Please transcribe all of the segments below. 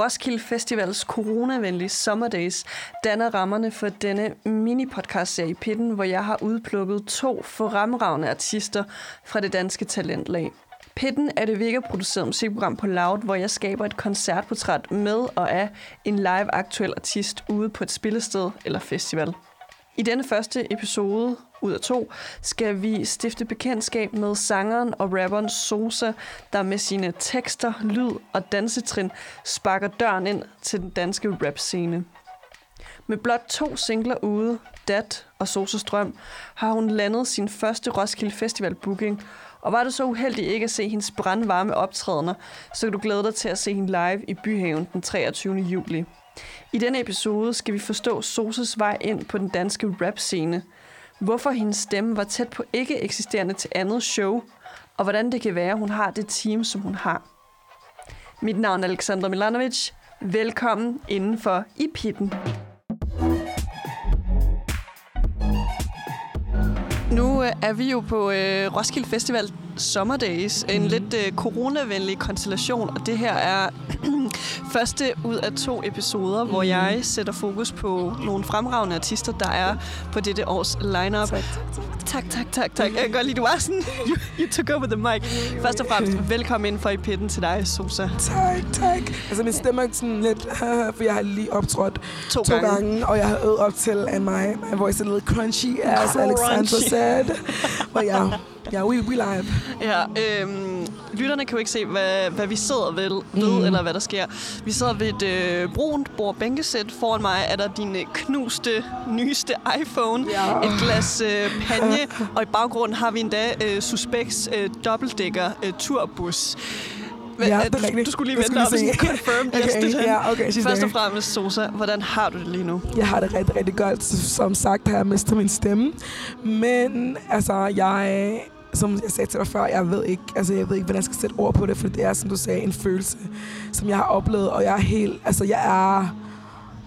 Roskilde Festivals coronavenlige Sommerdays danner rammerne for denne mini-podcast-serie Pitten, hvor jeg har udplukket to forremragende artister fra det danske talentlag. Pitten er det virkeproducerede musikprogram på Loud, hvor jeg skaber et koncertportræt med og af en live aktuel artist ude på et spillested eller festival. I denne første episode ud af to skal vi stifte bekendtskab med sangeren og rapperen Sosa, der med sine tekster, lyd og dansetrin sparker døren ind til den danske rap-scene. Med blot to singler ude, Dat og Sosas Drøm, har hun landet sin første Roskilde Festival booking, og var du så uheldig ikke at se hendes brandvarme optrædener, så kan du glæde dig til at se hende live i Byhaven den 23. juli. I denne episode skal vi forstå Sosas vej ind på den danske rap-scene, hvorfor hendes stemme var tæt på ikke eksisterende til andet show, og hvordan det kan være, hun har det team, som hun har. Mit navn er Alexandra Milanovic. Velkommen indenfor i pitten. Nu øh, er vi jo på øh, Roskilde Festival Summer Days, en mm. lidt øh, coronavenlig konstellation, og det her er første ud af to episoder, mm. hvor jeg sætter fokus på nogle fremragende artister, der er på dette års lineup. Tak, tak, tak, tak. tak. Jeg kan godt lide, du var sådan, you, you took over the mic. Først og fremmest, velkommen ind for i pitten til dig, Sosa. Tak, tak. Altså, min stemme er sådan lidt, for jeg har lige optrådt to, to gange. gange. og jeg har øvet op til, and my, my voice is a little crunchy, as crunchy. Alexandra said. But yeah, Ja, we, we live. Ja, øhm, lytterne kan jo ikke se, hvad, hvad vi sidder ved, ved mm. eller hvad der sker. Vi sidder ved et øh, brunt bord bænkesæt. Foran mig er der din øh, knuste, nyeste iPhone, ja. et glas øh, panje, og i baggrunden har vi endda øh, Suspects øh, dobbeltdækker øh, turbus. Ja, det er rigtigt. Du skulle lige vente op og confirm okay, yes, ja, okay, Først og fremmest, Sosa, hvordan har du det lige nu? Jeg har det rigtig, rigtig godt. Som sagt har jeg mistet min stemme. Men altså, jeg som jeg sagde til dig før, jeg ved ikke, altså jeg ved ikke, hvordan jeg skal sætte ord på det, for det er, som du sagde, en følelse, som jeg har oplevet, og jeg er helt, altså jeg er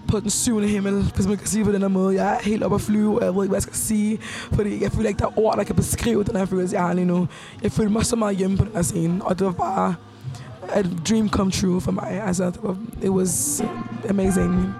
på den syvende himmel, hvis man kan sige på den her måde. Jeg er helt oppe at flyve, og jeg ved ikke, hvad jeg skal sige, fordi jeg føler ikke, der er ord, der kan beskrive den her følelse, jeg har lige nu. Jeg føler mig så meget hjemme på den her scene, og det var bare a dream come true for mig. Altså, det var, it was amazing.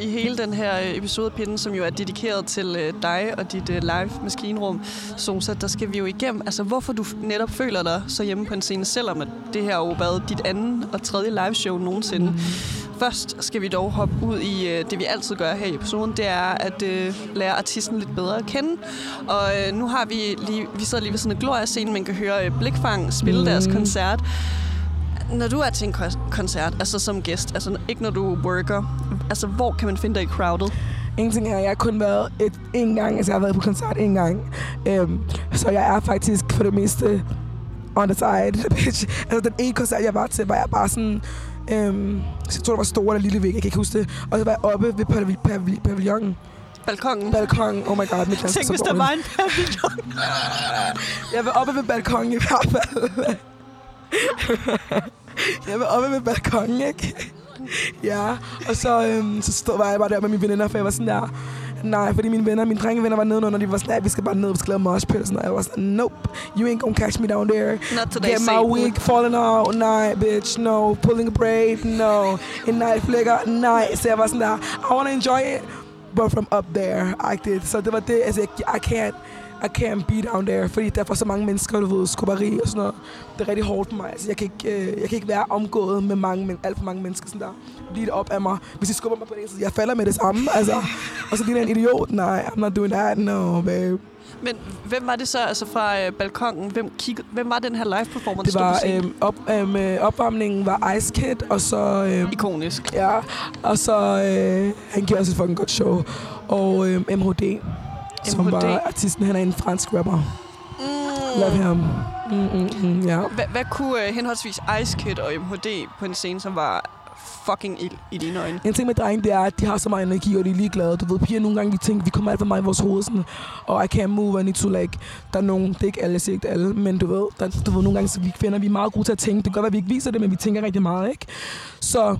I hele den her øh, episode af Pinden, som jo er dedikeret til øh, dig og dit øh, live maskinrum, Sosa, der skal vi jo igennem, altså hvorfor du netop føler dig så hjemme på en scene, selvom at det her jo været dit anden og tredje live show nogensinde. Mm. Først skal vi dog hoppe ud i øh, det, vi altid gør her i episoden, det er at øh, lære artisten lidt bedre at kende. Og øh, nu har vi lige, vi sidder lige ved sådan en Gloria-scene, man kan høre øh, Blikfang spille mm. deres koncert. Når du er til en koncert, altså som gæst, altså ikke når du worker, altså hvor kan man finde dig i crowded? Ingenting her. Jeg har kun været et, en gang, altså jeg har været på koncert en gang. Um, så jeg er faktisk for det meste on the side, bitch. Altså den ene koncert, jeg var til, var jeg bare sådan... Um, jeg tror, det var stor eller lille væg, jeg kan ikke huske det. Og så var jeg oppe ved pavil pavil pavillonen. Balkongen. Balkongen. Oh my god, mit Tænk, hvis der var en pavillon. jeg var oppe ved balkongen i hvert fald. jeg var oppe ved balkongen, ikke? ja, og så, øhm, så stod jeg bare der med mine veninder, for jeg var sådan der, nej, fordi mine venner, mine drengevenner var nede når de var sådan, vi skal bare ned, vi skal lave mosh pit, og sådan, og jeg var sådan, nope, you ain't gonna catch me down there. Not today, Get my wig falling out, nej, bitch, no, pulling a braid, no, en night flicker, nej, så jeg var sådan der, I wanna enjoy it, but from up there, agtigt, så det var det, altså, I can't, i can't be down there, fordi der er for så mange mennesker, du ved, skubberi og sådan noget. Det er rigtig hårdt for mig. Altså, jeg, kan ikke, øh, jeg kan ikke være omgået med mange, men alt for mange mennesker sådan der. Lige op af mig. Hvis de skubber mig på det, så jeg falder med det samme. Altså, og så ligner en idiot. Nej, I'm not doing that. No, babe. Men hvem var det så altså fra øh, balkongen? Hvem, kig, hvem var den her live performance, Det var øh, op, øh, opvarmningen var Ice Kid, og så... Øh, Ikonisk. Ja, og så... Øh, han giver os et fucking godt show. Og øh, MHD som MHD. var artisten. Han er en fransk rapper. Mm. Love ham. Mm, mm, mm, ja. Hvad, hvad kunne uh, henholdsvis Ice Kid og MHD på en scene, som var fucking ild i dine øjne? En ting med drenge, det er, at de har så meget energi, og de er ligeglade. Du ved, piger nogle gange, de tænker, vi kommer alt for meget i vores hoved, sådan, og I can't move, I need to like, der er nogen, det er ikke alle, jeg siger ikke alle, men du ved, der, du ved, nogle gange, så vi finder, vi er meget gode til at tænke. Det kan godt være, at vi ikke viser det, men vi tænker rigtig meget, ikke? Så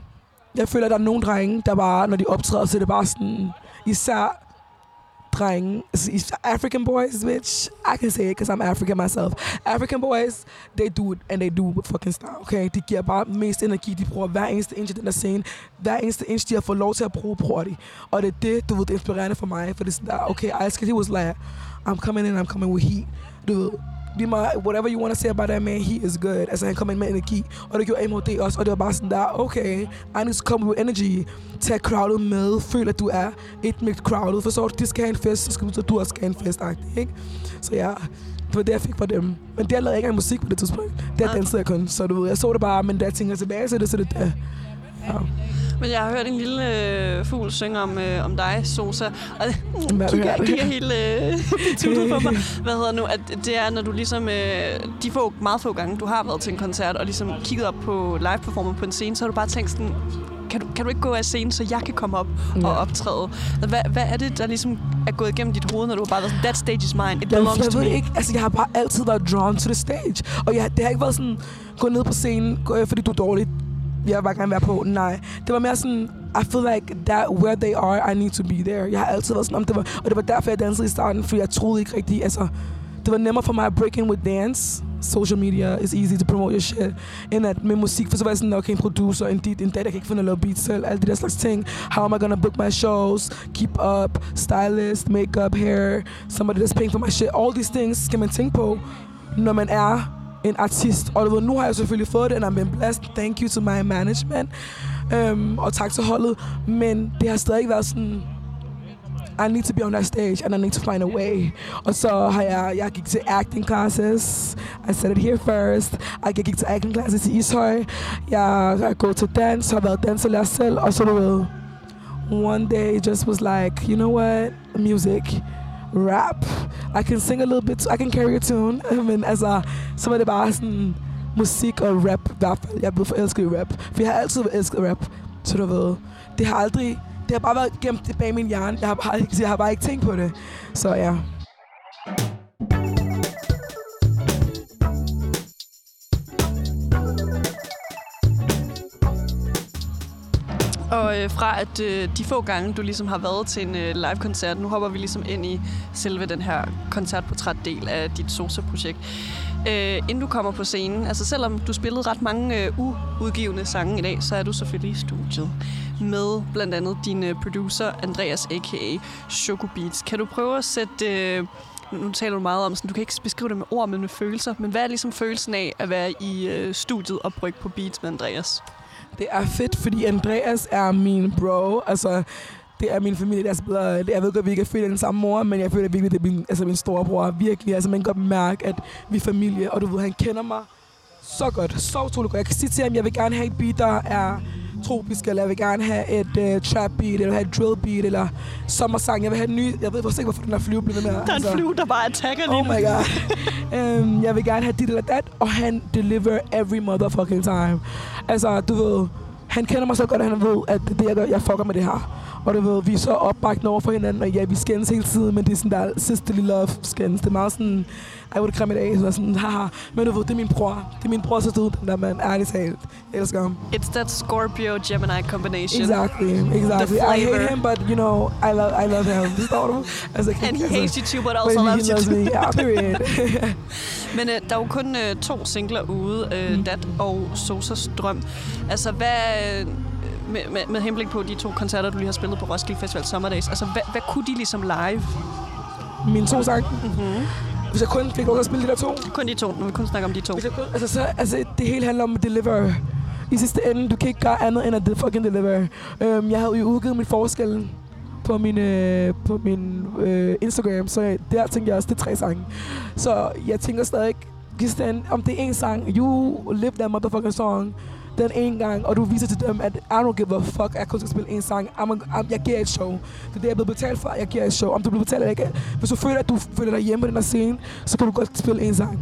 jeg føler, at der er nogle drenge, der bare, når de optræder, så er det bare sådan, især drenge, African boys, bitch, I can say it because I'm African myself. African boys, they do it, and they do it with fucking style, okay? De giver bare mest energi, de bruger hver eneste inch af den der scene. Hver eneste inch, de har fået lov til at bruge, bruger de. Og det er det, du ved, det er inspirerende for mig, for det er sådan der, okay, I skal, he was like, I'm coming in, I'm coming with heat. Du ved, lige meget, whatever you want to say about that man, he is good. Altså, han kom ind med energi, og det gjorde MHD også, og det var bare sådan der, okay, I need to come with energy. Tag crowdet med, føl at du er et med crowdet, forstår du, de skal have en fest, så skal du, så du også skal have en fest, ikke? Så ja, det var det, jeg fik fra dem. Men jeg lavede ikke engang musik på det tidspunkt. Det dansede jeg kun, så du ved, jeg så det bare, men da jeg tænker tilbage til det, så det der. Ja. Men jeg har hørt en lille øh, fugl synge om, øh, om dig, Sosa. Og Hvad kigger, kigger helt øh, på mig. Hvad hedder nu? At det er, når du ligesom... Øh, de få, meget få gange, du har været til en koncert, og ligesom kigget op på live performer på en scene, så har du bare tænkt sådan, kan du, kan du ikke gå af scenen, så jeg kan komme op ja. og optræde? Hvad, hvad er det, der ligesom er gået igennem dit hoved, når du har bare været sådan, that stage is mine, it belongs jeg to me? Ikke, altså, jeg har bare altid været drawn to the stage. Og jeg, det har ikke været sådan, gå ned på scenen, fordi du er dårlig bare gerne være på. Nej. Det I feel like that where they are, I need to be there. Har altid været sådan, om det var, og det var jeg dansede i starten, for jeg troede ikke rigtigt, altså, det var for mig at break in with dance. Social media is easy to promote your shit. End at med musik, for så var jeg sådan, okay, en producer, en dit, en date, jeg kan ikke finde at lave beats selv, alle de. How am I gonna book my shows? Keep up, stylist, makeup, hair, somebody that's paying for my shit. All these things skal man tænke på, når man er en artist. Og du ved, nu har jeg selvfølgelig fået det, and I'm been blessed. Thank you to my management. Øhm, og tak til holdet. Men det har stadig været sådan, I need to be on that stage, and I need to find a way. Og så har jeg, jeg gik til acting classes. I said it here first. Jeg gik til acting classes i Ishøj. Jeg, jeg går til dans, har været danselærer selv. Og så du ved, one day just was like, you know what, music rap. I can sing a little bit, I can carry a tune. Men altså, så var det bare sådan musik og rap i hvert fald. Jeg blev forelsket i rap. For jeg har altid elsket rap. Så du ved, det har aldrig, det har bare været gemt bag min hjerne. Jeg har bare, jeg har bare ikke tænkt på det. Så ja. Og øh, fra at øh, de få gange, du ligesom har været til en øh, live-koncert, nu hopper vi ligesom ind i selve den her koncertportrætdel af dit Sosa-projekt. Øh, inden du kommer på scenen, altså selvom du spillede ret mange øh, uudgivende sange i dag, så er du selvfølgelig i studiet med blandt andet din øh, producer, Andreas a.k.a. Choco Beats. Kan du prøve at sætte... Øh, nu taler du meget om, sådan, du kan ikke beskrive det med ord, men med følelser. Men hvad er ligesom følelsen af at være i øh, studiet og brygge på beats med Andreas? Det er fedt, fordi Andreas er min bro. Altså, det er min familie, deres altså blood. Jeg ved godt, at vi ikke er født af den samme mor, men jeg føler virkelig, det er min, altså min storebror. Virkelig, altså man kan godt mærke, at vi er familie, og du ved, han kender mig så godt, så utroligt godt. Jeg kan sige til ham, at jeg vil gerne have et beat, der er tropisk, eller jeg vil gerne have et uh, trap beat, eller have et drill beat, eller sommersang. Jeg vil have en ny... Jeg ved ikke, hvorfor den her flyve bliver med. Der er altså. en flyve, der bare attacker lige Oh my god. um, jeg vil gerne have dit eller dat, og han deliver every motherfucking time. Altså, du ved, han kender mig så godt, at han ved, at det, jeg gør, jeg fucker med det her. Og du ved, vi er så opbakende over for hinanden, og ja, vi skændes hele tiden, men det er sådan der sisterly love skændes. Det er meget sådan, ej, hvor det kræmme i dag, så sådan, haha. Men du ved, det er min bror. Det er min bror, så stod den der mand, ærligt talt. Jeg elsker ham. It's that Scorpio-Gemini combination. Exactly, exactly. I hate him, but you know, I love, I love him. Forstår du? Altså, And he altså, hates you too, but also loves you too. Yeah, period. Men uh, der er jo kun uh, to singler ude, uh, mm. Dat og Sosas Drøm. Altså, hvad... Med, med, med henblik på de to koncerter, du lige har spillet på Roskilde Festival Sommerdays. Altså, hvad, hvad kunne de ligesom live? Mine to sange? Mm-hmm. Hvis jeg kun fik lov at spille de der to? Kun de to, når vi kun snakker om de to. Hvis jeg kun, altså, så, altså, det hele handler om at deliver. I sidste ende, du kan ikke gøre andet end at fucking deliver. Um, jeg havde jo udgivet min forskel på min, øh, på min øh, Instagram, så der tænkte jeg også, det er tre sange. Så jeg tænker stadig, om det er en sang, you live that motherfucking song, den ene gang, og du viser til dem, at I don't give a fuck, at jeg kun skal spille en sang. I'm a, I'm, jeg giver et show. Det er det, jeg er blevet betalt for, jeg giver et show. Om du bliver betalt eller ikke. Hvis du føler, at du føler dig hjemme på den her scene, så kan du godt spille en sang.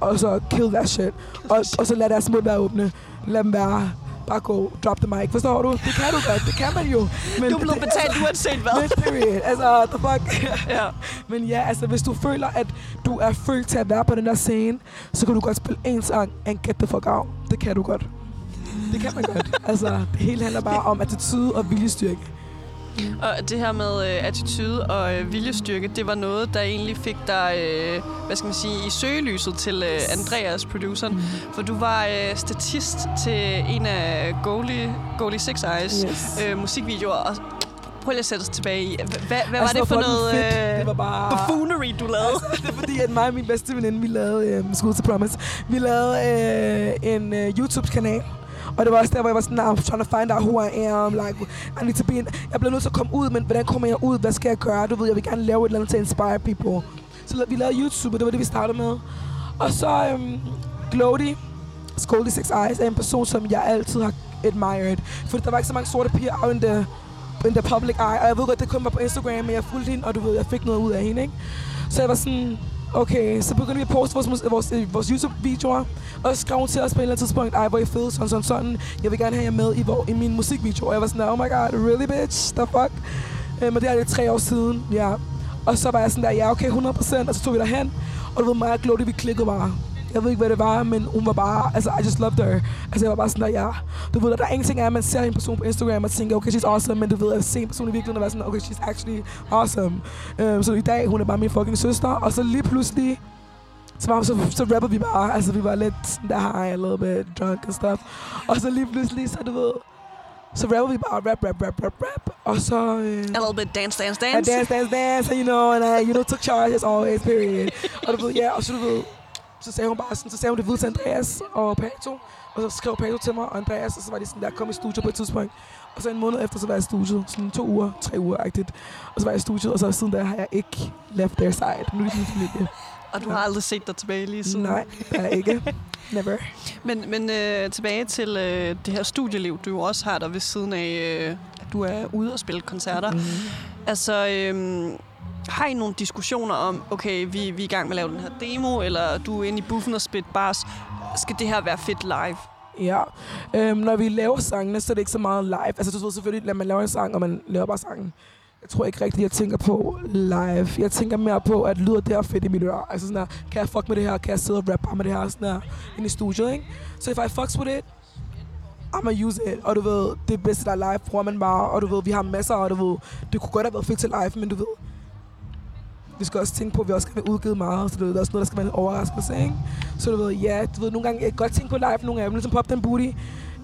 Og så kill that shit. Og, og så lad deres mund være åbne. Lad dem være bare gå, drop the mic. Forstår du? Det kan du godt, det kan man jo. Men du er blevet betalt altså, uanset hvad. Men period. Altså, the fuck. ja. Men ja, altså, hvis du føler, at du er følt til at være på den der scene, så kan du godt spille en sang and get the fuck out. Det kan du godt. Det kan man godt. Altså, det hele handler bare om attitude og viljestyrke. Og det her med øh, attitude og øh, viljestyrke, det var noget, der egentlig fik dig, øh, hvad skal man sige, i søgelyset til øh, Andreas, produceren. Mm. For du var øh, statist til en af Goalie, Goalie Six Eyes Yes. øh, musikvideoer. Og prøv lige at sætte os tilbage i. Hvad, hvad var Altså, det for noget øh, Det var bare... buffoonery, du lavede? det er fordi, at mig og min bedste veninde, vi lavede øh, School to Promise. Vi lavede øh, en øh, YouTube-kanal. Og det var også der, hvor jeg var sådan, nah, I'm trying to find out who I am. Like, I need to be in, jeg bliver nødt til at komme ud, men hvordan kommer jeg ud? Hvad skal jeg gøre? Du ved, jeg vil gerne lave et eller andet til at inspire people. Så vi lavede YouTube, og det var det, vi startede med. Og så øhm, Glody, Scoldy Six Eyes, er en person, som jeg altid har admired. For der var ikke så mange sorte piger out in the, in the public eye. Og jeg ved godt, det kun var på Instagram, men jeg fulgte hende, og du ved, jeg fik noget ud af hende, ikke? Så jeg var sådan, okay, så begyndte vi at poste vores, vores, øh, vores YouTube-videoer, og skrev til os på et eller andet tidspunkt, ej, hvor I fede, sådan, sådan, sådan. Jeg vil gerne have jer med i, hvor, i min musikvideo. Og jeg var sådan, oh my god, really bitch, the fuck? Øh, men det er det tre år siden, ja. Og så var jeg sådan der, ja, okay, 100%, og så tog vi derhen. Og du ved, mig og Glody, vi klikkede bare. Jeg ved ikke, hvad det var, men hun var bare, altså, I just loved her. Altså, jeg var bare sådan der, ja. Du ved, der er ingenting af, at man ser en person på Instagram og tænker, okay, she's awesome, men du ved, at se en person i virkeligheden og være sådan, okay, she's actually awesome. Um, så i dag, hun er bare min fucking søster, og så lige pludselig, så, var, så, så rappede vi bare, altså vi var lidt sådan der high, a little bit drunk and stuff. Og så lige pludselig, så du ved, så rappede vi bare rap, rap, rap, rap, rap. Og så... Øh, A little bit dance, dance, dance. dance, dance, dance, you know, and I, you know, took charge as always, period. og du ved, ja, og så du ved, så sagde hun bare sådan, så sagde hun det videre til Andreas og Pato, og så skrev Pato til mig og Andreas, og så var de sådan der, kom i studiet på et tidspunkt. Og så en måned efter, så var jeg i studiet, sådan to uger, tre uger agtigt. Og så var jeg i studiet, og så siden der har jeg ikke left their side. Nu er det min familie. Og du har aldrig set dig tilbage lige siden. Nej, det er ikke. Never. Men, men øh, tilbage til øh, det her studieliv, du jo også har der ved siden af, øh, at du er ude og spille koncerter. Mm. Altså, øh, har I nogle diskussioner om, okay, vi, vi er i gang med at lave den her demo, eller du er inde i buffen og spit bars. Skal det her være fedt live? Ja, øhm, når vi laver sangene, så er det ikke så meget live. Altså, du ved selvfølgelig, når man laver en sang, og man laver bare sangen. Jeg tror ikke rigtigt, jeg tænker på live. Jeg tænker mere på, at lyder det her fedt i mit øre. Altså sådan her, kan jeg fuck med det her? Kan jeg sidde og rappe bare med det her? Sådan her, ind i studiet, ikke? Så if I fucks with it, I'ma use it. Og du ved, det bedste, der er live, bruger man bare. Og du ved, vi har masser, og du ved, det kunne godt have været fedt til live, men du ved, vi skal også tænke på, at vi også skal være udgivet meget, så det der er også noget, der skal være en overraskelse, ikke? Så du ved, ja, du ved, nogle gange, jeg kan godt tænke på live, nogle af dem, ligesom Pop Den Booty,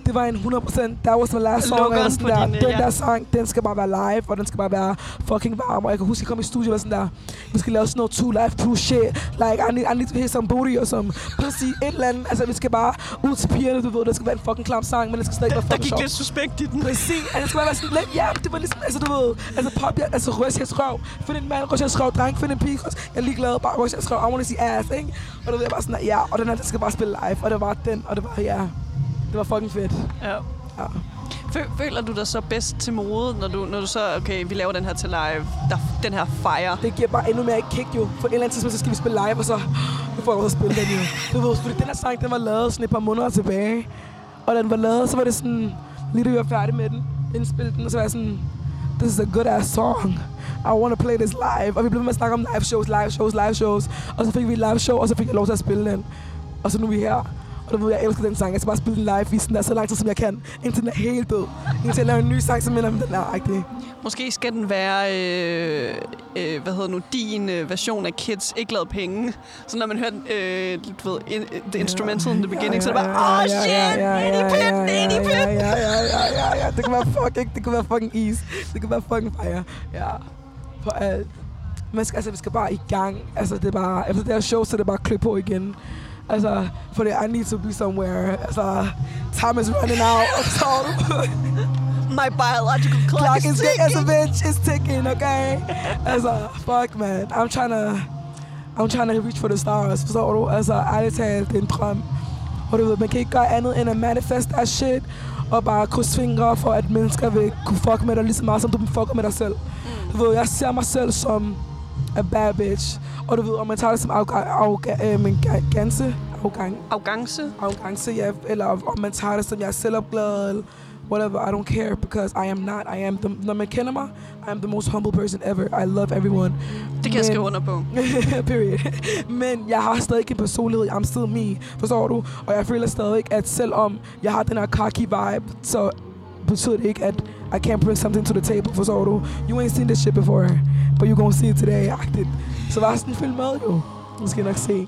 det var en 100%, that was the last song, jeg Lukkeren sådan der, din, øh, den ja. der sang, den skal bare være live, og den skal bare være fucking varm, og jeg kan huske, jeg kom i studiet og var sådan der, vi skal lave sådan noget two live two shit, like, I need, I need to hear some booty, og some pussy, et eller andet, altså, vi skal bare ud til pigerne, du ved, der skal være en fucking klam sang, men det skal stadig være Der fucking gik sjovt. lidt suspekt i den. Præcis, altså det skulle bare være sådan lidt, ja, det var ligesom, altså du ved, altså pop, ja, altså røs jeres røv, find en mand, røs jeres røv, dreng, find en pige, røs, jeg er ligeglad, bare røs jeres røv, I wanna see ass, ikke? Og du ved, jeg bare sådan, ja, og den her, den skal bare spille live, og det var den, og det var, ja, det var fucking fedt. Ja. Ja. Fø- Føler du dig så bedst til mode, når du, når du så, okay, vi laver den her til live, der, den her fire. Det giver bare endnu mere kick jo, for et eller andet tidspunkt, så skal vi spille live, og så, nu får jeg at spille den jo. Du ved, fordi den her sang, den var lavet sådan et par måneder tilbage, og den var lavet, så var det sådan, lige da vi var færdige med den, indspille den, og så var jeg sådan, this is a good ass song. I want to play this live. Og vi blev med at snakke om live shows, live shows, live shows. Og så fik vi et live show, og så fik jeg lov til at spille den. Og så nu er vi her. Og du ved, jeg elsker den sang. Jeg skal bare spille den live i sådan der, så lang tid, som jeg kan. Indtil den er helt død. Indtil jeg laver en ny sang, som minder om den er rigtig. Måske skal den være, øh, øh, hvad hedder nu, din øh, version af Kids ikke lavet penge. Så når man hører, øh, du ved, in, the instrumental in the beginning, så er det bare, åh oh, shit, ja, ja, ja, ja, ja, ja. Det kan være fucking, det kan være fucking is. Det kan være fucking fire. Ja, på alt. Man skal, altså, vi skal bare i gang. Altså, det er bare, efter det her show, så er det bare klip på igen. Altså, for det, I need to be somewhere. Altså, time is running out. Du? My biological clock, Clock is is ticking. as a bitch is ticking, okay? Altså, fuck, man. I'm trying to, I'm trying to reach for the stars. Forstår du? Altså, ærligt talt, det er en drøm. Og du ved, man kan ikke gøre andet end at manifest that shit, og bare krydse fingre for, at mennesker vil kunne fuck med dig lige så meget, som du fucker med dig selv. Du ved, jeg ser mig selv som a bad bitch. Og du ved, om man tager det som arrogance, arrogant, Arrogance. arrogance, ja, eller om man tager det som, jeg er selvopglad, whatever. I don't care because I am not. I am the, når man kender mig, I am the most humble person ever. I love everyone. Det kan jeg skrive under på. Period. Men jeg har stadig en personlighed. I'm still me. Forstår du? Og jeg føler stadig, at selvom jeg har den her cocky vibe, så betyder det ikke, at I can't bring something to the table. Forstår du? You ain't seen this shit before, but you gonna see it today. Agtigt. Så bare sådan følg med, jo. Nu skal I nok se.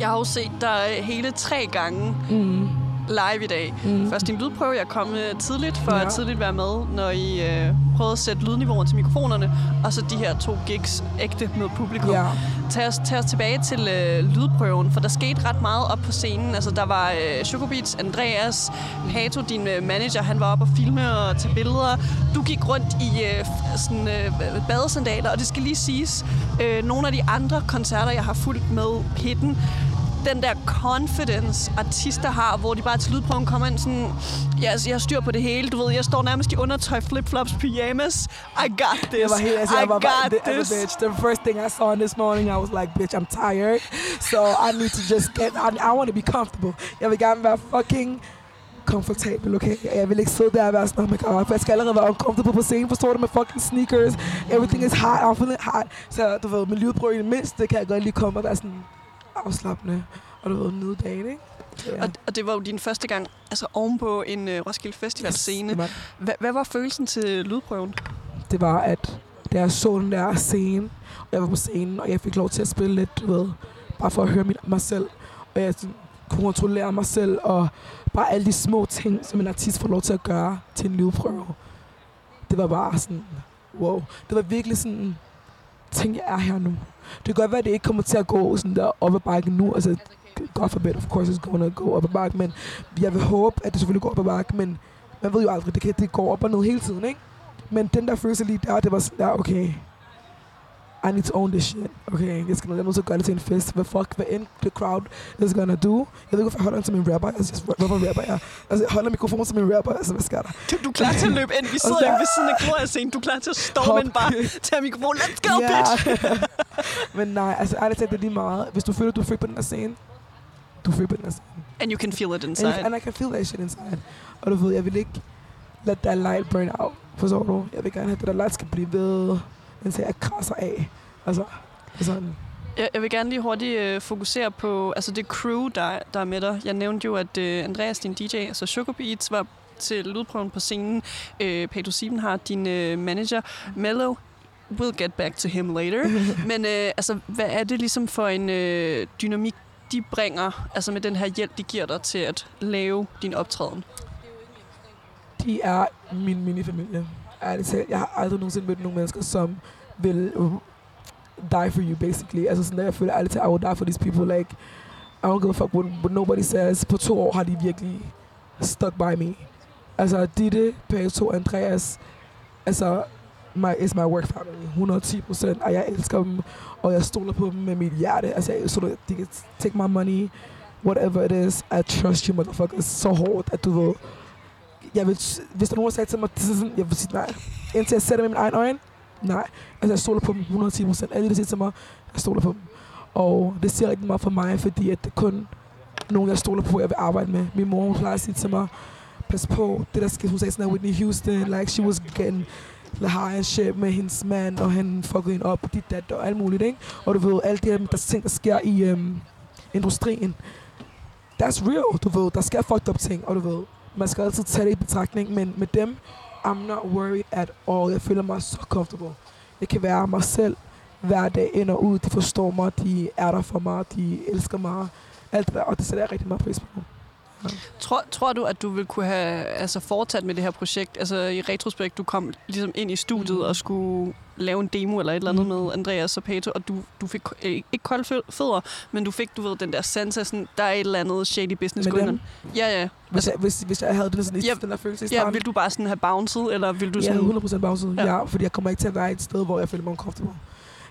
Jeg har jo set dig hele tre gange Mm. Live i dag. Mm. Først din lydprøve, jeg kom øh, tidligt, for Ja. at tidligt være med, når I øh, prøvede at sætte lydniveauet til mikrofonerne, og så de her to gigs ægte med publikum. Ja. Tag os, tag os tilbage til øh, lydprøven, for der skete ret meget op på scenen. Altså, der var øh, Chocobeats, Andreas, Pato, din øh, manager, han var oppe og filme og tage billeder. Du gik rundt i øh, sådan, øh, badesandaler, og det skal lige siges, øh, nogle af de andre koncerter, jeg har fulgt med Pitten, den der confidence, artister har, hvor de bare til lydprøven kommer ind sådan, ja, altså, jeg har styr på det hele, du ved, jeg står nærmest i undertøj, flip-flops, pyjamas. I got this. Jeg var helt, altså, I jeg var bare, got the, this. altså, bitch, the first thing I saw this morning, I was like, bitch, I'm tired, so I need to just get, I, I want to be comfortable. Jeg vil gerne være fucking komfortabel, okay? Jeg vil ikke sidde der og være sådan, oh my god, for jeg skal allerede være uncomfortable på scenen, forstår du, med fucking sneakers, everything is hot, I'm feeling hot. Så du ved, med lydprøve i det mindste, kan jeg godt lige komme og være sådan afslappende, og du ved, nyde dagen, ikke? Ja. Og, og det var jo din første gang altså ovenpå en uh, Roskilde Festival scene. Var, Hva, hvad var følelsen til lydprøven? det var, at da jeg så den der scene, og jeg var på scenen, og jeg fik lov til at spille lidt, du ved, bare for at høre mit, mig selv, og jeg kunne kontrollere mig selv, og bare alle de små ting, som en artist får lov til at gøre til en lydprøve. Det var bare sådan, wow. Det var virkelig sådan, tænk, jeg er her nu. Det kan godt være, at det ikke kommer til at gå sådan der op ad bakken nu, altså, God forbid, of course it's gonna go op ad bakken, men jeg vil håbe, at det selvfølgelig går op ad bakken, men man ved jo aldrig, det, kan, det går op og ned hele tiden, ikke? Men den der følelse lige der, det var sådan der, okay, I need to own this shit. Okay, jeg skal jeg er nødt til at gøre det til en fest. Hvad fuck, hvad end the crowd is gonna do. Jeg ved ikke, hvorfor holder den som en rapper. Altså, jeg rapper jeg. Altså, holder mikrofonen som en rapper. Altså, hvad skal der? Du, du er klar til at løbe ind. Vi sidder ikke ved siden af Gloria-scenen. Du er klar til at storme ind bare. Tag mikrofonen. Let's go, Ja. bitch! Men nej, altså, ærligt talt, det er lige meget. Hvis du føler, du er fri på den her scene, du er fri på den her scene. And you can feel it And, inside. and I can feel that shit inside. Og du ved, jeg vil ikke let that light burn out. Forstår du? Jeg vil gerne have, at det der light skal blive ved, indtil jeg krasser af. Altså, sådan. Jeg, jeg vil gerne lige hurtigt øh, fokusere på altså det crew, der, der er med dig. Jeg nævnte jo, at øh, Andreas, din DJ, altså Sugar Beats, var til lydprøven på scenen. Øh, Pedro Sieben har din øh, manager, Mello. We'll get back to him later. Men øh, altså, hvad er det ligesom for en øh, dynamik, de bringer, altså med den her hjælp, de giver dig til at lave din optræden? De er min minifamilie. Ærligt talt, jeg har aldrig nogensinde mødt nogle mennesker, som vil øh, die for you, basically. Altså sådan, der jeg føler ærligt talt, I will die for these people. Like, I don't give a fuck what, what nobody says. På to år har de virkelig stuck by me. Altså, Ditte, Pato, Andreas, altså, my, is my work family. 110 procent. Og jeg elsker dem, og jeg stoler på dem med mit hjerte. Altså, jeg stoler, de kan take my money, whatever it is. I trust you, motherfuckers, så hårdt, at du ved, jeg vil, hvis der nogen, sagde til mig, det er sådan, jeg vil sige nej. Indtil jeg sætter med min egen øjne, nej. Altså, jeg stoler på dem 110 procent. Alle, der siger til mig, jeg stoler på dem. Og det siger rigtig meget for mig, fordi at det er kun nogen, jeg stoler på, jeg vil arbejde med. Min mor, hun plejer at sige til mig, pas på, det der skete, hun sagde sådan noget, Whitney Houston, like she was getting the high and shit med hendes mand, og han fuckede hende op, og dit, dat, og alt muligt, ikke? Og du ved, alle de her der ting, der sker i øhm, industrien, that's real, du ved, der sker fucked up ting, og du ved, man skal altid tage det i betragtning, men med dem, I'm not worried at all. Jeg føler mig så comfortable. Jeg kan være mig selv hver dag ind og ud. De forstår mig, de er der for mig, de elsker mig. Alt det der, og det sætter jeg rigtig meget pris på. Tror, tror du, at du vil kunne have altså, fortsat med det her projekt? Altså i retrospekt, du kom ligesom ind i studiet Mm. og skulle lave en demo eller et eller andet Mm. med Andreas og Pato, og du, du fik øh, ikke kolde fø- fødder, men du fik, du ved, den der sense af sådan, der er et eller andet shady business Med on. Ja, ja. Hvis, jeg, hvis, hvis jeg havde den, sådan, Ja, den der følelse i Ja, starten, vil du bare sådan have bounced, eller vil du sådan... havde 100% pause. Ja. Ja. ja. fordi jeg kommer ikke til at være et sted, hvor jeg føler mig uncomfortable.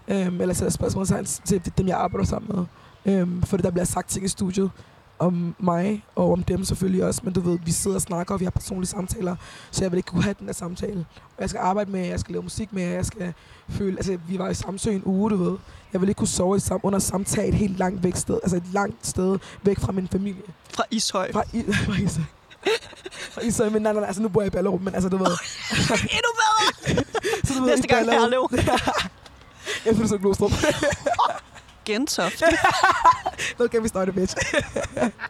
Um, eller sætter spørgsmålstegn til dem, jeg arbejder sammen med. Um, fordi der bliver sagt ting i studiet, om mig, og om dem selvfølgelig også, men du ved, vi sidder og snakker, og vi har personlige samtaler, så jeg vil ikke kunne have den der samtale. Og jeg skal arbejde med, jeg skal lave musik med, jeg skal føle, altså vi var i Samsø en uge, du ved. Jeg vil ikke kunne sove i sam, under samtale et helt langt væk sted, altså et langt sted væk fra min familie. Fra Ishøj. Fra, I, fra Ishøj. fra Ishøj, men nej, nej, nej, altså nu bor jeg i Ballerup, men altså du ved. Endnu bedre! så du ved, Næste gang Ballerup- Herlev. jeg føler så Glostrup. Gentofte. Nu kan vi starte, bitch.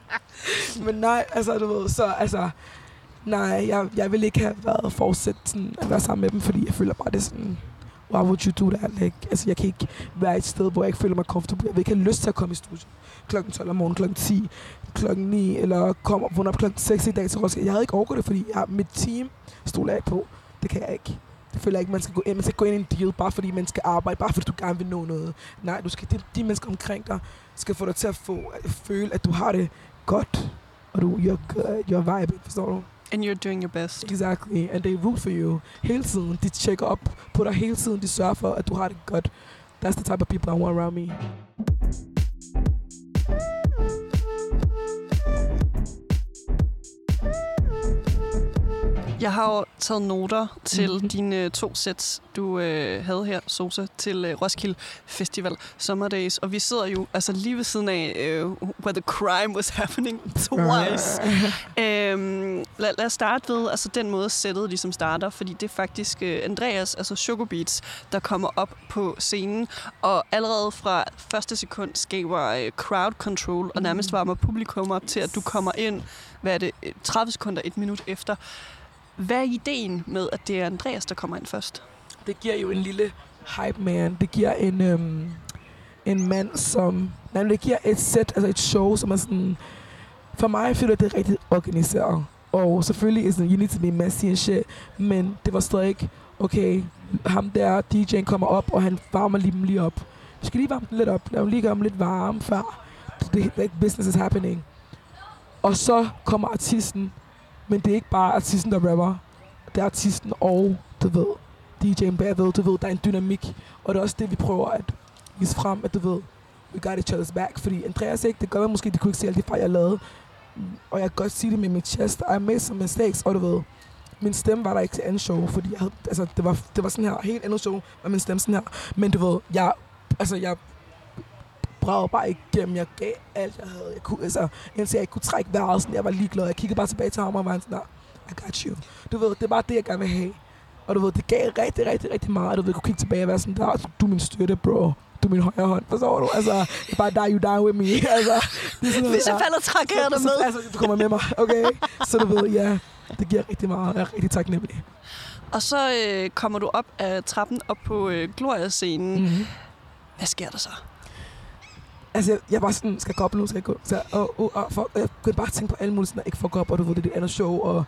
Men nej, altså, du ved, så, altså, nej, jeg, jeg vil ikke have været fortsat sådan, at være sammen med dem, fordi jeg føler bare, det er sådan, why would you do that? Like, altså, jeg kan ikke være et sted, hvor jeg ikke føler mig komfortabel. Jeg vil ikke have lyst til at komme i studiet klokken 12 om morgenen, klokken 10, klokken 9, eller komme op, vågne op klokken 6 i dag til Roskilde. Jeg havde ikke overgået det, fordi jeg, mit team stoler jeg ikke på. Det kan jeg ikke. Jeg føler ikke, man skal gå ind, man skal gå ind i en deal, bare fordi man skal arbejde, bare fordi du gerne vil nå noget. Nej, du skal, de, de mennesker omkring dig skal få dig til at få, at føle, at du har det godt, og du, you're good, you're vibing, forstår du? And you're doing your best. Exactly, and they root for you hele tiden. De tjekker op på dig hele tiden, de sørger for, at du har det godt. That's the type of people I want around me. Jeg har jo taget noter til Mhm. mm-hmm. dine to sæt, du øh, havde her, Sosa, til øh, Roskilde Festival Summer Days. Og vi sidder jo altså lige ved siden af, øh, where the crime was happening twice. øhm, lad, lad os starte ved altså den måde, sættet ligesom starter, fordi det er faktisk øh, Andreas, altså Sugar Beats, der kommer op på scenen, og allerede fra første sekund skaber øh, crowd control, og nærmest varmer publikum op til, at du kommer ind, hvad er det, øh, 30 sekunder, et minut efter. Hvad er ideen med, at det er Andreas, der kommer ind først? det giver jo en lille hype man. Det giver en, øhm, en mand, som... Nej, det giver et sæt, altså et show, som er sådan... For mig føler det er rigtig organiseret. Og selvfølgelig er sådan, you need to be messy and shit. Men det var stadig ikke, okay, ham der, DJ'en kommer op, og han varmer lige dem lige op. Vi skal lige varme den lidt op. Lad dem lige gøre dem lidt varme, før det, det, business is happening. Og så kommer artisten, men det er ikke bare artisten, der rapper. Det er artisten og, du ved, DJ'en bagved, du ved, der er en dynamik. Og det er også det, vi prøver at vise frem, at du ved, we got each other's back. Fordi Andreas ikke, det gør man måske, de kunne ikke se alle de fejl, jeg lavede. Og jeg kan godt sige det med mit chest. I made some mistakes, og du ved, min stemme var der ikke til andet show, fordi jeg havde, altså, det, var, det var sådan her, helt andet show, var min stemme sådan her. Men du ved, jeg, altså, jeg bragede bare igennem. Jeg gav alt, jeg havde. Jeg kunne, altså, indtil jeg ikke kunne trække vejret, sådan, jeg var ligeglad. Jeg kiggede bare tilbage til ham og var sådan, "Nå, I got you. Du ved, det er bare det, jeg gerne vil have. Og du ved, det gav rigtig, rigtig, rigtig meget. Du ved, jeg kunne kigge tilbage og være sådan, der, du er min støtte, bro. Du min højre hånd, forstår du? Altså, if I die, you die with me. altså, det er sådan, Hvis jeg falder, trækker jeg dig Så- med. Altså, du kommer med mig, okay? Så du ved, ja, det giver rigtig meget. Jeg er rigtig taknemmelig. Og så øh, kommer du op af trappen op på øh, Gloria-scenen. Mm. Mm-hmm. Hvad sker der så? Altså, jeg, jeg var sådan, skal jeg gå op nu, skal jeg gå? Så, og, og, og, fuck, jeg kunne bare tænke på alle mulige sådan, at ikke fuck op, og du ved, det er det andet show, og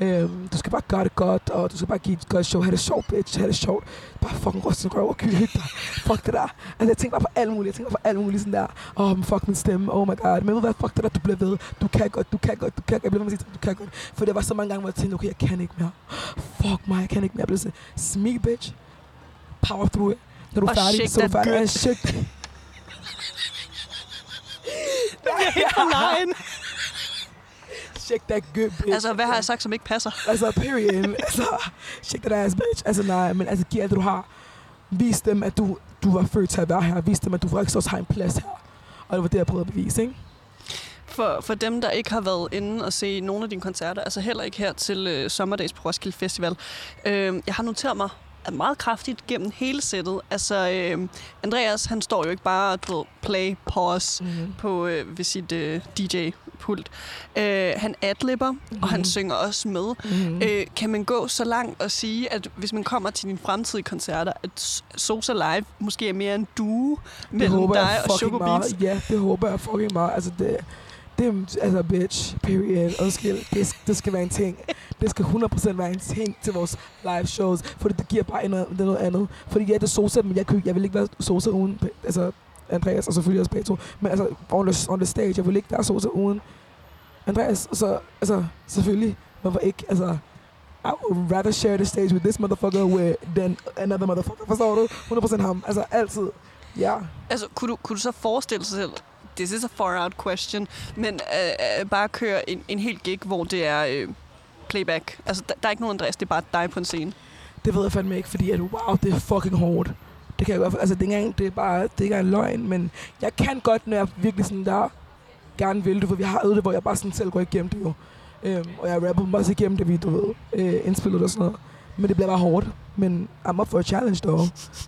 øhm, du skal bare gøre det godt, og du skal bare give et godt show, have det sjovt, bitch, have det sjovt. Bare fucking ryste røv og kyl, hygge dig. Fuck det der. Altså, jeg tænker bare på alt muligt, jeg tænker på alt muligt sådan der, åh, oh, fuck min stemme, oh my god. Men ved hvad, fuck det der, du bliver ved. Du kan godt, du kan godt, du kan godt. Jeg bliver ved med at sige, du kan godt. For det var så mange gange, hvor jeg tænkte, okay, jeg kan ikke mere. Fuck mig, jeg kan ikke mere. Jeg blev sådan, smig, bitch. Power through it. Når du er Og færdig, så er du færdig. shake Du bliver helt for lejen. Shake that good bitch. Altså, hvad har jeg sagt, som ikke passer? Altså, period. altså, shake that ass, bitch. Altså, nej, men altså, giv alt, det, du har. Vis dem, at du, du var født til at være her. Vis dem, at du faktisk også har en plads her. Og det var det, jeg prøvede at bevise, ikke? For, for dem, der ikke har været inde og se nogle af dine koncerter, altså heller ikke her til øh, Sommerdags på Roskilde Festival, øh, jeg har noteret mig meget kraftigt gennem hele sættet. Altså, øh, Andreas, han står jo ikke bare du ved, play, pause Mm-hmm. på øh, ved sit øh, DJ-pult. Øh, han adlibber, mm-hmm. og han Mhm. synger også med. Mm-hmm. Øh, kan man gå så langt og sige, at hvis man kommer til dine fremtidige koncerter, at Sosa Live måske er mere en duo mellem dig og Sugar Beats? Ja, det håber jeg fucking meget. Altså, det, det er, altså, bitch, period. Undskyld, det, det skal være en ting. Det skal 100% være en ting til vores live shows, for det giver bare noget, det noget andet. Fordi ja, det er Sosa, men jeg, kunne, jeg vil ikke være Sosa uden, altså, Andreas, og selvfølgelig også Beto, Men altså, on the, on the stage, jeg vil ikke være Sosa uden Andreas. Så, altså, selvfølgelig, hvorfor ikke? Altså, I would rather share the stage with this motherfucker with than another motherfucker. Forstår du? 100% ham. Altså, altid. Ja. Altså, kunne du, kunne du så forestille sig selv this is a far out question, men øh, øh, bare køre en, en helt gig, hvor det er øh, playback. Altså, der, der er ikke nogen Andreas, det er bare dig på en scene. Det ved jeg fandme ikke, fordi at, wow, det er fucking hårdt. Det kan jeg godt, altså det er, ikke engang, det er bare, det er ikke en løgn, men jeg kan godt, når jeg virkelig sådan der gerne vil det, for vi har øvet det, hvor jeg bare sådan selv går igennem det jo. Øhm, og jeg rapper dem også igennem det, vi, du ved, øh, indspillet og sådan noget. Men det bliver bare hårdt. Men I'm up for a challenge, dog.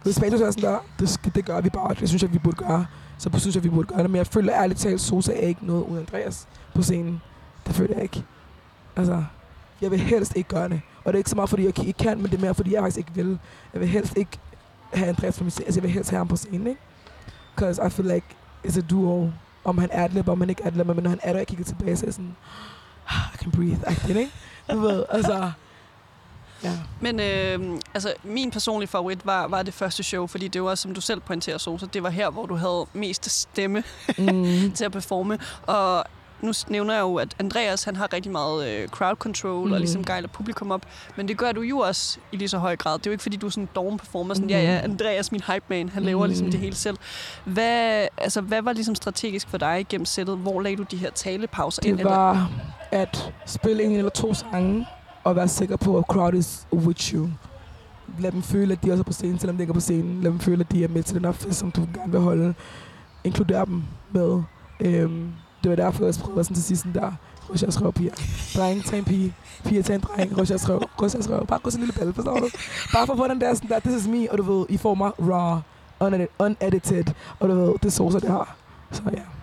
Hvis Spatos er sådan der, det, skal- det gør vi bare. Det synes jeg, vi burde gøre. Så synes jeg, vi burde gøre det. Men jeg føler ærligt talt, Sosa er ikke noget uden Andreas på scenen. Det føler jeg ikke. Altså, jeg vil helst ikke gøre det. Og det er ikke så meget, fordi jeg ikke kan, men det er mere, fordi jeg faktisk ikke vil. Jeg vil helst ikke have Andreas på min scene. Altså, jeg vil helst have ham på scenen, ikke? Because I feel like it's a duo. Om han adlib, om han ikke adlib, men når han er der, jeg kigger tilbage, så er jeg sådan, ah, I can breathe, I can, ikke? Du ved, altså, ja. Men øh, altså, min personlige favorit var, var det første show, fordi det var, som du selv pointerer, Sosa, det var her, hvor du havde mest stemme Mm. til at performe. Og nu nævner jeg jo, at Andreas han har rigtig meget øh, crowd control mm. og ligesom gejler publikum op. Men det gør du jo også i lige så høj grad. Det er jo ikke, fordi du er sådan en doven performer. Sådan, ja, ja, Mhm. Andreas, min hype man, han laver ligesom Mhm. det hele selv. Hvad, altså, hvad var ligesom strategisk for dig gennem sættet? Hvor lagde du de her talepauser ind? Det var at spille en eller to sange, og være sikker på, at crowd is with you. Lad dem føle, at de også er på scenen, selvom de ikke er på scenen. Lad dem føle, at de er med til den her fest, som du gerne vil holde. Inkluder dem med. Øhm, det var derfor, jeg prøvede sådan til sidst der. Ryds jeres røv, piger. Dreng, tag en pige. Piger, tag en dreng. Ryds jeres røv. Ryds jeres røv. Bare gå sådan en lille balle, forstår du? Bare for at få den der sådan der, this is me, og du ved, I får mig raw, unedited, unedited, og du ved, det er sosa, det har. Så ja. Yeah.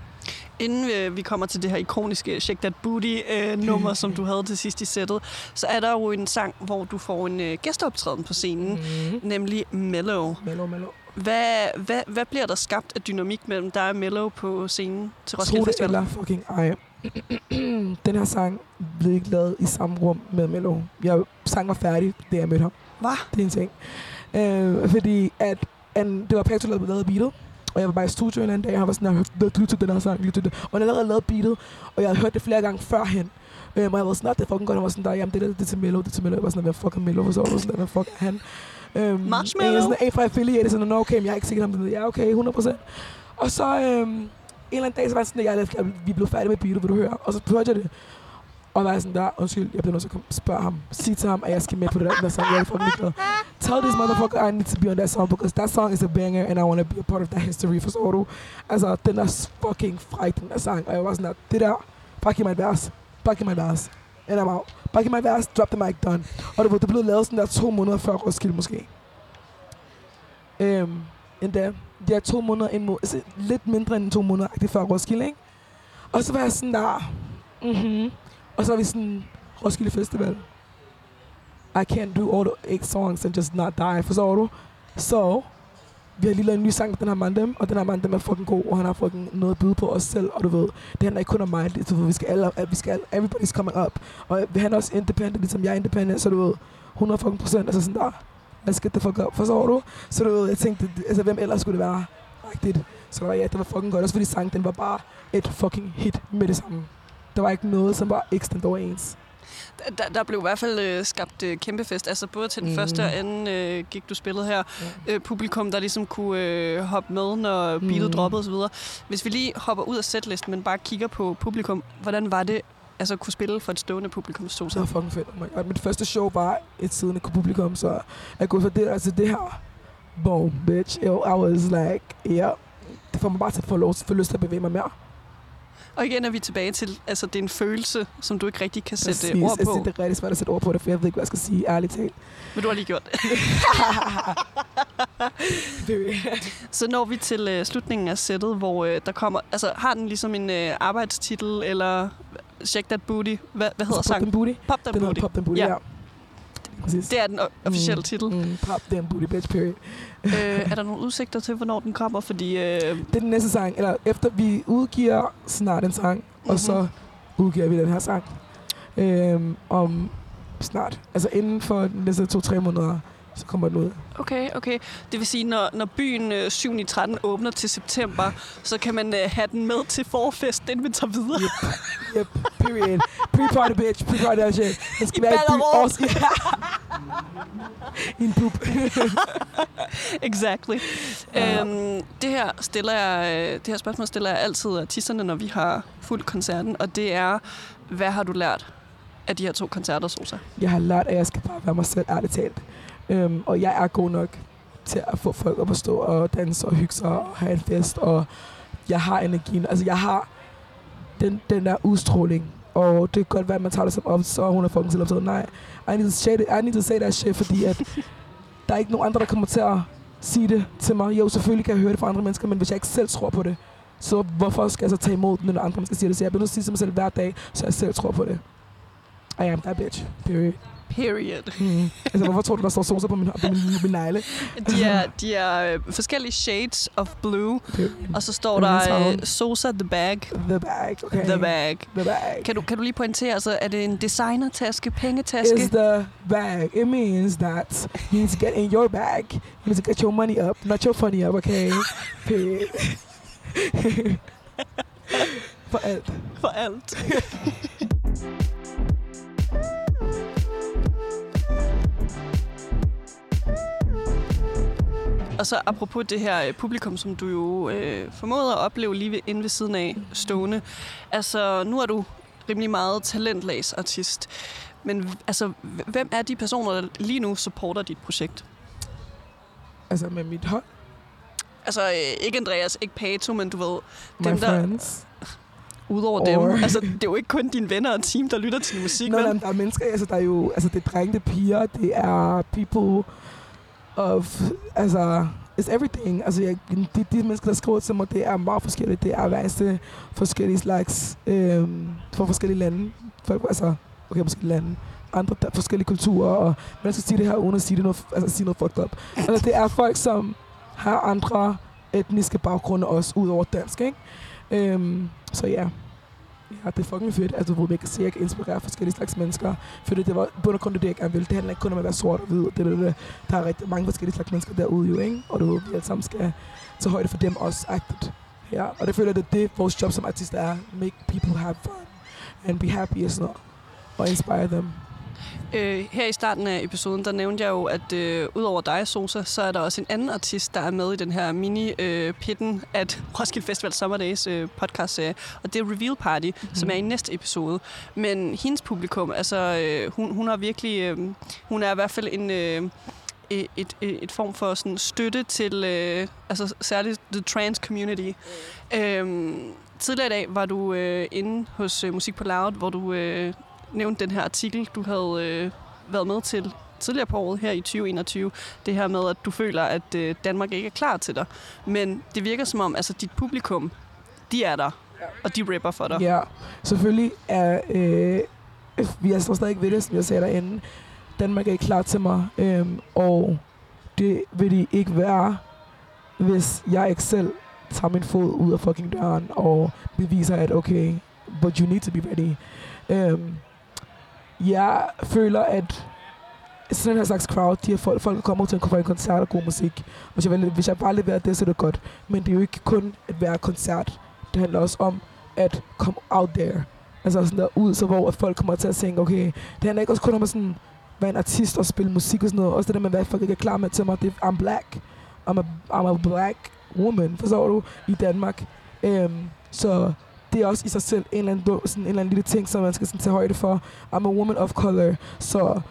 Inden øh, vi kommer til det her ikoniske Shake That Booty-nummer, som du havde til sidst i sættet, så er der jo en sang, hvor du får en øh, gæsteoptræden på scenen, Mm. nemlig Mellow. Mellow, mellow. Hvad, hvad, hvad bliver der skabt af dynamik mellem dig og Mellow på scenen til Roskilde Festival? eller fucking ej. Den her sang blev ikke lavet i samme rum med Mello. Jeg sang var færdig, da jeg mødte ham. Hvad? Det er en ting. Øh, fordi at an, det var Petro, der lavede beatet. Og jeg var bare i studio en anden dag, og han var sådan, jeg lytte til den her sang, lyt til det. Og han havde allerede lavet beatet, og jeg havde hørt det flere gange førhen. Øhm, og jeg var sådan, "Nå, det er fucking godt. Han var sådan der, jamen det der, det er til Mello, det er til Mello. Jeg var sådan, hvad fuck er Mello? Så var sådan, hvad fuck er han? Øhm, Marshmallow? En, sådan, en fra affiliate, sådan, okay, men jeg er ikke sikker, om det er. Ja, okay, 100%. Og så øhm, en eller anden dag, så var jeg sådan, jeg, jeg, vi blev færdige med beatet, vil du høre? Og så hørte jeg det. Og var sådan der, undskyld, jeg bliver nødt til at spørge ham. Sig til ham, at jeg skal med på det der, sang. Jeg er fucking ligeglad. Tell this motherfucker I need to be on that song, because that song is a banger, and I want to be a part of that history, forstår du? Altså, den er fucking frightening, den der sang. Og jeg var sådan der, det der, bare in my bass, vers. in my bass. And I'm out. Bare in my bass, drop the mic, done. Og det, det blev lavet sådan der to måneder før Roskilde, måske. Øhm, endda. er to måneder en må- altså, lidt mindre end to måneder det før Roskilde, ikke? Og så var jeg sådan der, mhm. Og så er vi sådan, Roskilde Festival. I can't do all the eight songs and just not die, forstår du? Så, vi har lige lavet en ny sang med den her Mandem, og den her Mandem er fucking god, og han har fucking noget at byde på os selv, og du ved, det handler ikke kun om mig, det, du ved, vi skal alle, vi skal alle, everybody's coming up, og han er også independent, ligesom jeg er independent, så du ved, 100 fucking procent, altså sådan der, let's get the fuck up, forstår du? Så du ved, jeg tænkte, altså hvem ellers skulle det være? Rigtigt. Så der var, ja, det var fucking godt, også fordi sangen, den var bare et fucking hit med det samme. Der var ikke noget, som var ekstra overens. Der, der blev i hvert fald øh, skabt øh, kæmpe fest. Altså både til den Mm. mm. første og anden øh, gik du spillede her. Ja. Øh, publikum, der ligesom kunne øh, hoppe med, når beatet Mm. droppede osv. Hvis vi lige hopper ud af setlisten, men bare kigger på publikum. Hvordan var det altså, at kunne spille for et stående publikum? Stod Det var fucking fedt. Oh my God. Mit første show var et siddende publikum, så jeg går fra det til det her. Boom, bitch. I was like, yeah. Det får mig bare til at få, lov, få lyst til at bevæge mig mere. Og igen er vi tilbage til, altså det er en følelse, som du ikke rigtig kan sætte Præcis. ord Jeg på. synes, det er rigtig svært at sætte ord på det, for jeg ved ikke, hvad jeg skal sige, ærligt talt. Men du har lige gjort det. Så når vi til øh, slutningen af sættet, hvor øh, der kommer... Altså har den ligesom en øh, arbejdstitel, eller Shake That Booty? Hvad, hvad hedder Så Pop sangen? den booty. Pop That Booty. Pop den booty, Ja. ja. Præcis. Det er den officielle Mm, titel. Mm, pop den booty, bitch, period. øh, er der nogle udsigter til, hvornår den kommer? Fordi... Øh, Det er den næste sang, eller efter vi udgiver snart en sang, mm-hmm. og så udgiver vi den her sang. Øhm, om snart. Altså inden for de næste to-tre måneder, så kommer den ud. Okay, okay. Det vil sige, når, når byen øh, 7. i 13 åbner til september, så kan man øh, have den med til forfest, inden vi tager videre. Yep, period. Pre-party, bitch. Pre-party that shit. Den skal I være i by Ballerup. også. en bub. exactly. Ja. Øhm, det her stiller jeg, øh, det her spørgsmål stiller jeg altid artisterne, når vi har fuldt koncerten, og det er, hvad har du lært af de her to koncerter, Sosa? Jeg har lært, at jeg skal bare være mig selv, ærligt talt. Øhm, og jeg er god nok til at få folk op at stå og danse og hygge sig og have en fest. Og jeg har energien. Altså, jeg har den, den der udstråling. Og det kan godt være, at man tager det som op, så hun er fucking selv optaget. Nej, I need, to say it, I need to say that shit, fordi at der er ikke nogen andre, der kommer til at sige det til mig. Jo, selvfølgelig kan jeg høre det fra andre mennesker, men hvis jeg ikke selv tror på det, så hvorfor skal jeg så tage imod det, når andre mennesker siger det? Så jeg bliver nødt til at sige til mig selv hver dag, så jeg selv tror på det. I am that bitch. Period. Period. Mm. altså, hvorfor tror du, der står sosa på min, på min, min negle? De er, de er øh, forskellige shades of blue, Period. og så står der øh, Sosa the bag. The bag, okay? The bag. The bag. Kan du, kan du lige pointere, altså, er det en designertaske, pengetaske? Is the bag. It means that you need to get in your bag. You need to get your money up, not your funny up, okay? Period. For alt. for alt. Og så apropos det her øh, publikum, som du jo øh, formåede at opleve lige ved, inde ved siden af stående. Altså, nu er du rimelig meget talentlagsartist. Men altså, hvem er de personer, der lige nu supporter dit projekt? Altså med mit hold, Altså, øh, ikke Andreas, ikke Pato, men du ved, my Dem, der- friends. udover Or- dem. Altså, det er jo ikke kun dine venner og team, der lytter til din musik, Nå, men der er mennesker, altså der er jo, altså det er drenge, det er piger, det er people of, altså, it's everything. Altså, jeg, de, de mennesker, der skriver til mig, det er meget forskelligt. Det er hver forskellige slags, øh, fra forskellige lande. Folk, altså, okay, måske lande. Andre der, forskellige kulturer, og man skal sige det her, uden at sige, det noget, altså, sige noget fucked up. Altså, det er folk, som har andre etniske baggrunde også, ud over dansk, ikke? Øhm, så ja. Ja, det er fucking fedt. Altså, hvor man kan se, at jeg kan inspirere forskellige slags mennesker. Fordi det var bund og grund det, jeg gerne ville. Det handler ikke kun om at være sort og hvid. Det, det, det. Der er rigtig mange forskellige slags mennesker derude jo, ikke? Og du, ved, vi alle sammen skal tage højde for dem også, agtigt. Ja, og det føler jeg, det er det, vores job som artister er. Make people have fun. And be happy og sådan noget. Og inspire them. Øh, her i starten af episoden, der nævnte jeg jo, at øh, udover dig, Sosa, så er der også en anden artist, der er med i den her mini-pitten at Roskilde Festival Summer Days øh, podcast-serie, og det er Reveal Party, mm-hmm. som er i næste episode. Men hendes publikum, altså øh, hun, hun har virkelig, øh, hun er i hvert fald en... Øh, et, et, et form for sådan støtte til øh, altså særligt the trans community. Mm. Øhm, tidligere i dag var du øh, inde hos øh, Musik på Loud, hvor du øh, nævnte den her artikel, du havde øh, været med til tidligere på året her i 2021. Det her med, at du føler, at øh, Danmark ikke er klar til dig. Men det virker som om, altså dit publikum, de er der, og de rapper for dig. Ja, selvfølgelig er... Øh, vi er så stadig ikke ved det, som jeg sagde derinde. Danmark er ikke klar til mig, øh, og det vil de ikke være, hvis jeg ikke selv tager min fod ud af fucking døren og beviser, at okay, but you need to be ready. Øhm, jeg føler, at sådan en her slags crowd, de her folk, folk kommer til at en koncert og god musik. Hvis jeg, hvis jeg bare leverer det, så er det godt. Men det er jo ikke kun at være koncert. Det handler også om at komme out there. Altså sådan der ud, så hvor at folk kommer til at tænke, okay, det handler ikke også kun om at sådan, være en artist og spille musik og sådan noget. Også det der med, hvad folk ikke er klar med til mig, det er, I'm black. I'm a, I'm a black woman, forstår du, i Danmark. Øhm, så det er også i sig selv en eller anden, dum- sådan en eller anden lille ting, som man skal sådan tage højde for. I'm a woman of color, så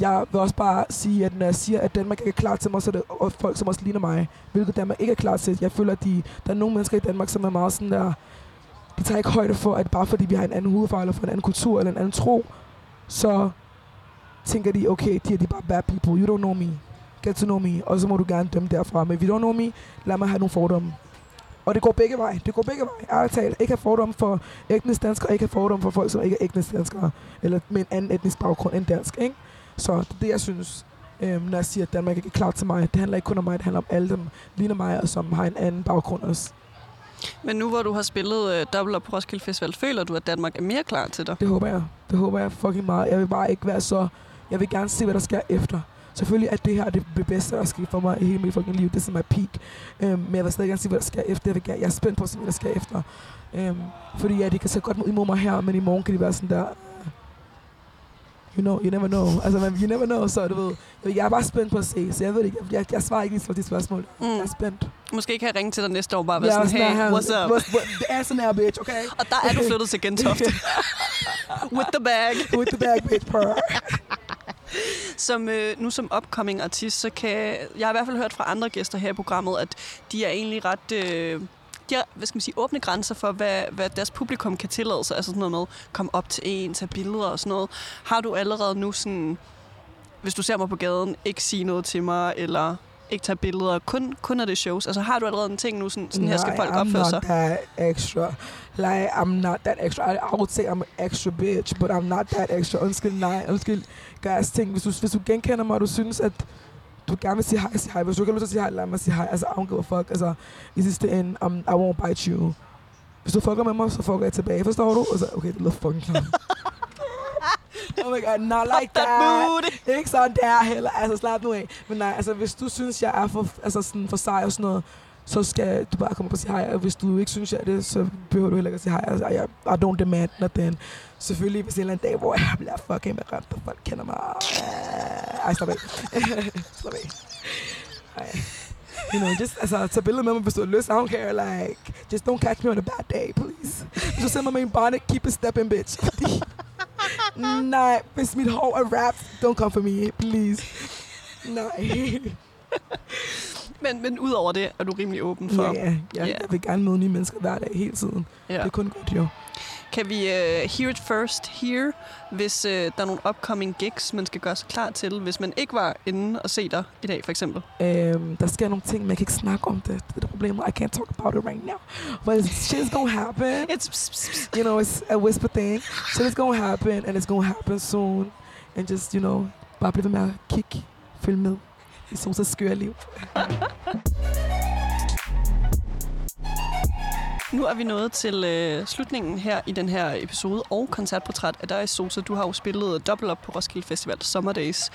jeg vil også bare sige, at når jeg siger, at Danmark ikke er klar til mig, så er det og folk, som også ligner mig, hvilket Danmark ikke er klar til. Jeg føler, at de, der er nogle mennesker i Danmark, som er meget sådan der, de tager ikke højde for, at bare fordi vi har en anden hudfarve, eller for en anden kultur, eller en anden tro, så tænker de, okay, de er de bare bad people, you don't know me, get to know me, og så må du gerne dømme derfra. Men if you don't know me, lad mig have nogle fordomme. Og det går begge veje. Det går begge veje. Ærligt talt. Ikke have fordomme for etnisk danskere, ikke have fordomme for folk, som ikke er etnisk danskere, eller med en anden etnisk baggrund end dansk. Ikke? Så det er det, jeg synes, øhm, når jeg siger, at Danmark ikke er klar til mig. Det handler ikke kun om mig, det handler om alle dem, ligner mig, og som har en anden baggrund også. Men nu hvor du har spillet øh, dobbelt op på Roskilde Festival, føler du, at Danmark er mere klar til dig? Det håber jeg. Det håber jeg fucking meget. Jeg vil bare ikke være så... Jeg vil gerne se, hvad der sker efter. Selvfølgelig er det her det det bedste, der sker for mig i hele mit fucking liv. Det er my peak. Um, men jeg vil stadig gerne se, hvad der sker efter. Jeg, vil gerne, jeg er spændt på at se, hvad der sker efter. Um, fordi ja, de kan se godt imod mig her, men i morgen kan de være sådan der... you know, you never know. Altså, man, you never know, så du ved. Jeg er bare spændt på at se, så jeg ved ikke, jeg, jeg svarer ikke lige på de spørgsmål. Mm. Jeg er spændt. Måske kan jeg ringe til dig næste år bare og være sådan, hey, her, what's up? What's, what, the answer now, bitch, okay? og der er du flyttet til Gentofte. With the bag. With the bag, bitch, per. som, øh, nu som upcoming artist, så kan jeg har i hvert fald hørt fra andre gæster her i programmet, at de er egentlig ret... Øh, de har, hvad skal man sige, åbne grænser for, hvad, hvad deres publikum kan tillade sig. Altså sådan noget med, komme op til en, tage billeder og sådan noget. Har du allerede nu sådan, hvis du ser mig på gaden, ikke sige noget til mig, eller ikke tage billeder, kun, kun af det shows? Altså har du allerede en ting nu, sådan, sådan her skal folk opføre sig? I'm not that extra. Like, I'm not that extra. I, I would say I'm an extra bitch, but I'm not that extra. Undskyld, nej. Undskyld, guys, ting. Hvis du, hvis du genkender mig, og du synes, at du gerne vil sige hej, sig hej. Hvis du ikke har lyst til at sige hej, lad mig sige hej. Altså, I don't give a fuck. Altså, i sidste ende, um, I won't bite you. Hvis du fucker med mig, så fucker jeg tilbage. Forstår du? Altså, okay, det lyder fucking klart. oh my god, not like that. that ikke sådan der heller. Altså, slap nu af. Men nej, altså, hvis du synes, jeg er for, altså, sådan for sej og sådan noget, så skal du bare komme op og sige hej. Og hvis du ikke synes, jeg er det, så behøver du heller ikke at sige hej. Altså, jeg, I don't demand nothing. Selvfølgelig, hvis en eller anden dag, hvor jeg bliver fucking med ramt, og folk kender mig. Ej, stop af. stop af. Ej. You know, just altså, tage billeder med mig, hvis du har lyst. I don't care, like, just don't catch me on a bad day, please. Hvis du sender mig en bonnet, keep it stepping, bitch. Nej, hvis mit hår er wrapped, don't come for me, please. Nej. Men, men udover det, er du rimelig åben for... Ja, ja. Jeg, yeah. jeg vil gerne møde nye mennesker hver dag, hele tiden. Yeah. Det er kun godt, jo. Kan vi uh, hear it first here, hvis uh, der er nogle upcoming gigs, man skal gøre sig klar til, hvis man ikke var inde og se dig i dag, for eksempel? Um, der sker nogle ting, man kan ikke snakke om det. Det er det problem. I can't talk about it right now. But shit's gonna happen. It's pss, pss. You know, it's a whisper thing. Shit's gonna happen, and it's gonna happen soon. And just, you know, bare blive ved med at kigge, følge med i Sosas skøre liv. Nu er vi nået til øh, slutningen her i den her episode og koncertportræt af dig, Sosa. Du har jo spillet dobbelt op på Roskilde Festival Summer Days.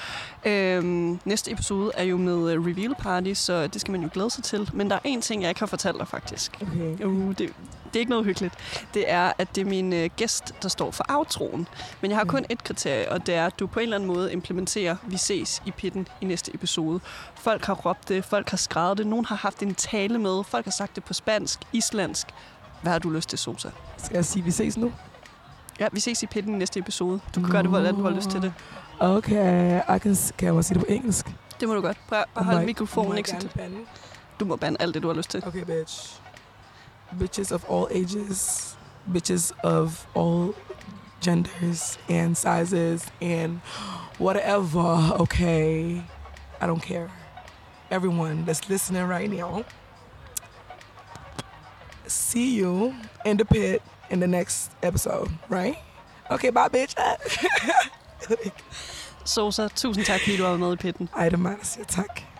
Øhm, næste episode er jo med uh, Reveal Party, så det skal man jo glæde sig til. Men der er en ting, jeg ikke har fortalt dig faktisk. Okay. Uh, det, det er ikke noget hyggeligt. Det er, at det er min øh, gæst, der står for outroen. Men jeg har kun et kriterie, og det er, at du på en eller anden måde implementerer Vi ses i pitten i næste episode. Folk har råbt det, folk har skrevet det, nogen har haft en tale med, folk har sagt det på spansk, islandsk. Hvad har du lyst til, Sosa? Skal jeg sige, vi ses nu? Ja, vi ses i pitten i næste episode. Du kan no. gøre det, hvordan du har lyst til det. Okay, I can, kan jeg sige det på engelsk? Det må du godt. Prøv at holde mikrofonen ikke til. Du må bande alt det, du har lyst til. Okay, bitch. Bitches of all ages. Bitches of all genders and sizes and whatever. Okay. I don't care. Everyone that's listening right now. See you in the pit in the next episode, right? Okay, bye, bitch. Sosa, tusind tak, fordi du var med i pitten. Ej, det er mig, der siger tak.